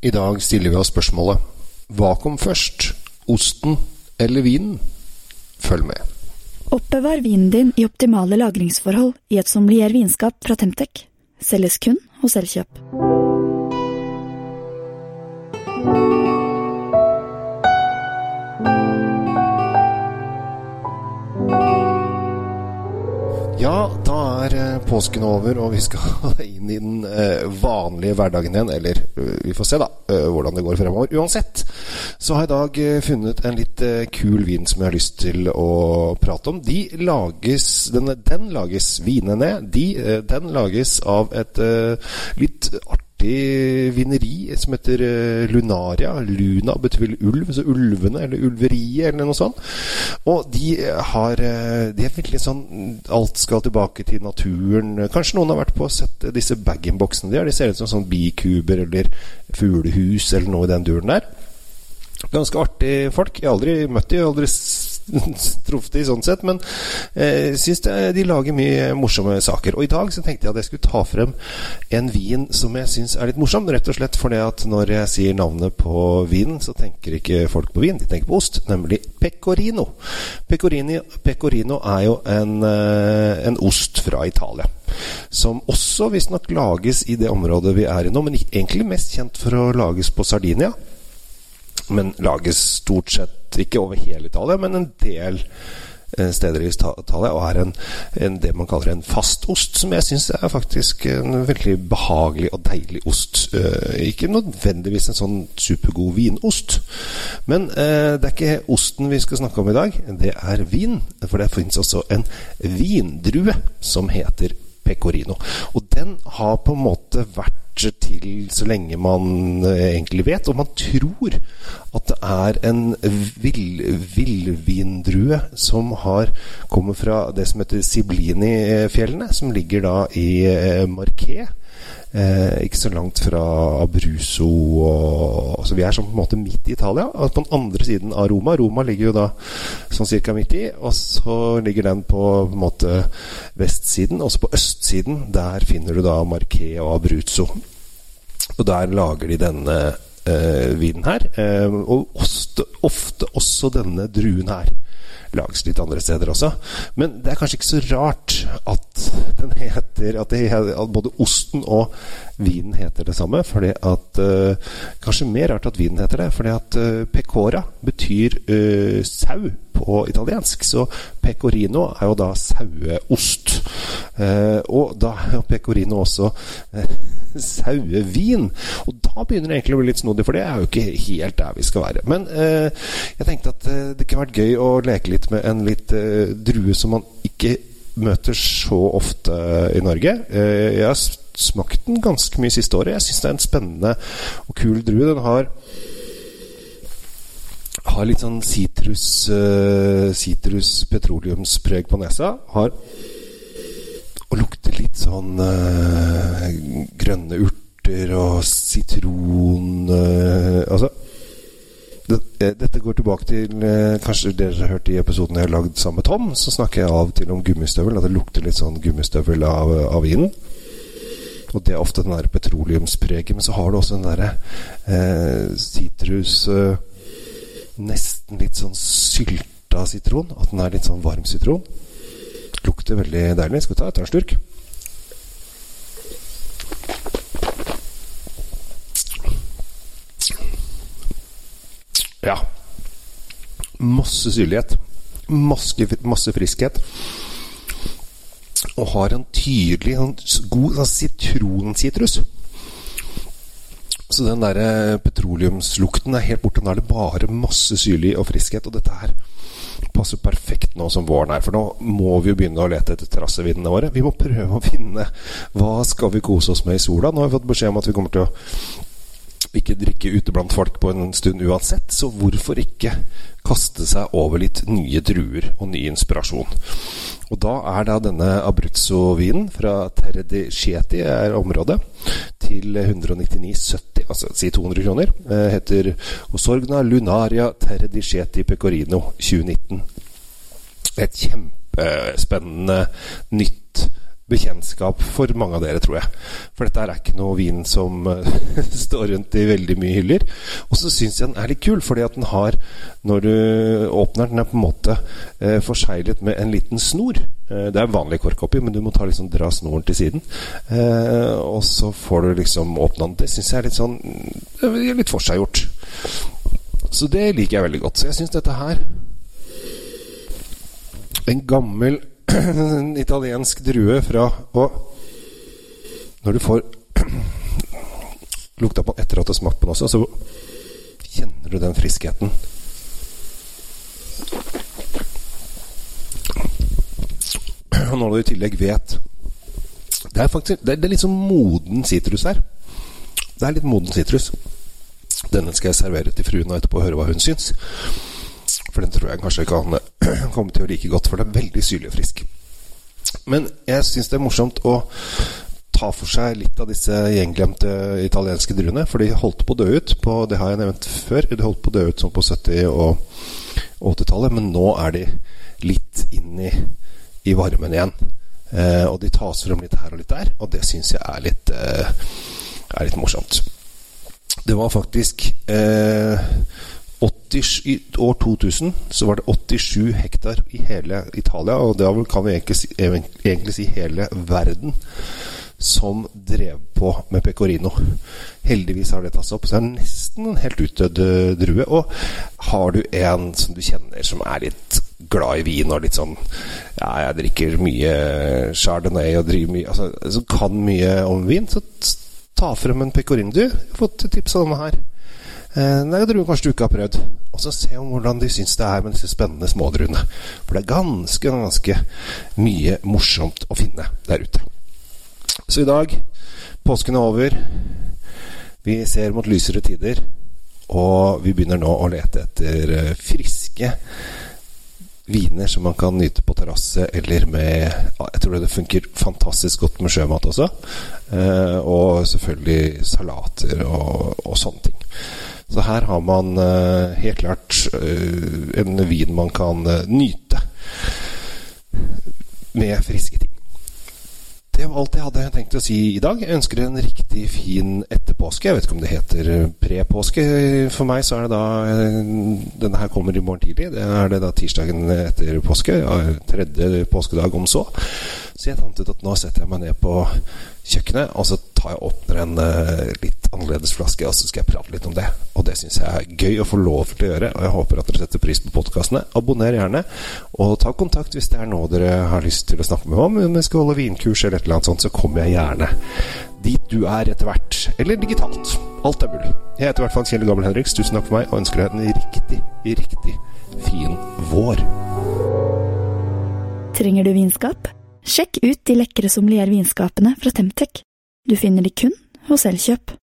I dag stiller vi oss spørsmålet Hva kom først? Osten eller vinen? Følg med. Oppbevar vinen din i optimale lagringsforhold i et sommelier vinskap fra Temtec. Selges kun hos Elkjøp. Påsken over, og vi skal inn i den eh, vanlige hverdagen igjen. Eller eh, vi får se, da, eh, hvordan det går fremover. Uansett så har jeg i dag funnet en litt kul vin som jeg har lyst til å prate om. De lages Den, den lages vinene. De, den lages av et litt artig vineri som heter eh, Lunaria. Luna betyr vel ulv, så ulvene, eller ulveriet, eller noe sånt. Og de har eh, De er veldig sånn Alt skal tilbake til naturen. Kanskje noen har vært på og sett disse bag-in-boksene de har. De ser ut som sånn bikuber eller fuglehus eller noe i den duren der. Ganske artige folk. Jeg har aldri møtt de, aldri truffet de sånn sett, men eh, syns de lager mye morsomme saker. Og i dag så tenkte jeg at jeg skulle ta frem en vin som jeg syns er litt morsom. Rett og slett fordi at når jeg sier navnet på vinen, så tenker ikke folk på vin, de tenker på ost. Nemlig pecorino. Pecorino, pecorino er jo en, eh, en ost fra Italia. Som også visstnok lages i det området vi er i nå, men egentlig mest kjent for å lages på Sardinia men lages stort sett ikke over hele Italia, men en del eh, steder i Ita- Italia, og er en, en, det man kaller en fastost, som jeg syns er faktisk en veldig behagelig og deilig ost. Eh, ikke nødvendigvis en sånn supergod vinost, men eh, det er ikke osten vi skal snakke om i dag, det er vin. For det finnes også en vindrue som heter pecorino. Og den har på en måte vært til så lenge man eh, egentlig vet, og man tror at det er en vill- villvindrue som har kommer fra det som heter Siblini-fjellene, som ligger da i eh, Marquet. Eh, ikke så langt fra Abruzzo og, Så vi er sånn på en måte midt i Italia. Og på den andre siden av Roma. Roma ligger jo da sånn cirka midt i. Og så ligger den på, på en måte vestsiden. Også på østsiden, der finner du da Marquet og Abruzzo. Og der lager de denne vinen her. Eh, og ofte, ofte også denne druen her. Lages litt andre steder også. Men det er kanskje ikke så rart at den heter At, det, at både osten og vinen heter det samme. Fordi at eh, Kanskje mer rart at vinen heter det. Fordi at eh, pecora betyr eh, sau på italiensk. Så pecorino er jo da saueost. Eh, og da er jo pecorino også eh, sauevin. Og da begynner det egentlig å bli litt snodig, for det er jo ikke helt der vi skal være. Men eh, jeg tenkte at eh, det kunne vært gøy å leke litt med en litt eh, drue som man ikke møter så ofte i Norge. Eh, jeg har smakt den ganske mye siste året. Jeg syns det er en spennende og kul drue. Den har har litt sånn sitrus eh, Sitrus petroleumspreg på nesa. Har og lukter litt sånn eh, grønne urter og sitron eh, Altså eh, Dette går tilbake til Kanskje dere har hørt i episoden jeg har lagd sammen med Tom. Så snakker jeg av og til om gummistøvel. At det lukter litt sånn gummistøvel av, av vinen. Og det er ofte den der petroleumspreget. Men så har du også den derre sitrus Nesten litt sånn sylta sitron. At den er litt sånn varm sitron. Lukter veldig deilig. Skal vi ta et en slurk? Ja. Masse syrlighet. Masse, masse friskhet. Og har en tydelig, god sånn sitronsitrus. Så den der eh, petroleumslukten er helt borte. Nå er det bare masse syrlig og friskhet. Og dette her passer perfekt nå som våren er. For nå må vi jo begynne å lete etter terrassevinene våre. Vi må prøve å finne hva skal vi kose oss med i sola. Nå har vi fått beskjed om at vi kommer til å ikke drikke ute blant folk på en stund uansett, så hvorfor ikke kaste seg over litt nye druer og ny inspirasjon? Og da er da denne Abruzzo-vinen fra Terre di Chieti er området til 199,70, altså si 200 kroner. Eh, heter Osorgna Lunaria Terre di Chieti Pecorino 2019. Et kjempespennende nytt bekjentskap for mange av dere, tror jeg. For dette er ikke noe vin som uh, står rundt i veldig mye hyller. Og så syns jeg den er litt kul, fordi at den har, når du åpner den, er på en måte eh, forseglet med en liten snor. Eh, det er en vanlig kork oppi, men du må ta, liksom, dra snoren til siden. og så får du liksom åpna den. Det syns jeg er litt sånn litt forseggjort. Så det liker jeg veldig godt. Så jeg syns dette her En gammel en italiensk drue fra Og når du får lukta på den etter at du har smakt på den også, så kjenner du den friskheten. Og når du i tillegg vet Det er faktisk det er, litt sånn moden sitrus her. Det er litt moden sitrus. Denne skal jeg servere til fruen og etterpå høre hva hun syns. For den tror jeg kanskje kan komme til å like godt, for det er veldig syrlig og frisk. Men jeg syns det er morsomt å ta for seg litt av disse gjenglemte italienske druene. For de holdt på å dø ut. På, det har jeg nevnt før. De holdt på å dø ut sånn på 70- og 80-tallet. Men nå er de litt inn i, i varmen igjen. Eh, og de tas frem litt her og litt der. Og det syns jeg er litt, eh, er litt morsomt. Det var faktisk eh, 80, I år 2000 så var det 87 hektar i hele Italia, og da kan vi egentlig si, hele verden, som drev på med pecorino. Heldigvis har det tatt seg opp, så det er nesten en helt utdødd eh, drue. Og har du en som du kjenner som er litt glad i vin og litt sånn Ja, jeg drikker mye chardonnay og driver mye altså, Som kan mye om vin, så ta frem en pecorino. Du, har fått tips om denne her. Eh, tror jeg kanskje du ikke har prøvd. Og så se om hvordan de syns det er med disse spennende smådruene. For det er ganske, ganske mye morsomt å finne der ute. Så i dag påsken er over. Vi ser mot lysere tider. Og vi begynner nå å lete etter eh, friske viner som man kan nyte på terrasse eller med Jeg tror det funker fantastisk godt med sjømat også. Eh, og selvfølgelig salater og, og sånne ting. Så her har man uh, helt klart uh, en vin man kan uh, nyte med friske ting. Det var alt jeg hadde tenkt å si i dag. Jeg ønsker en riktig fin etterpåske. Jeg vet ikke om det heter prepåske. For meg så er det da Denne her kommer i morgen tidlig. Det er det da tirsdagen etter påske. Tredje påskedag om så. Så jeg fant ut at nå setter jeg meg ned på kjøkkenet, og så tar jeg åpner en litt annerledes flaske, og så skal jeg prate litt om det. Det syns jeg er gøy å få lov til å gjøre, og jeg håper at dere setter pris på podkastene. Abonner gjerne, og ta kontakt hvis det er noe dere har lyst til å snakke med om. Om jeg skal holde vinkurs eller et eller annet sånt, så kommer jeg gjerne dit du er etter hvert. Eller digitalt. Alt er mulig. Jeg heter i hvert fall Kjell Gammel Henriks. Tusen takk for meg, og ønsker deg en riktig, riktig fin vår. Trenger du vinskap? Sjekk ut de lekre sommeliervinskapene fra Temtec. Du finner de kun hos Elkjøp.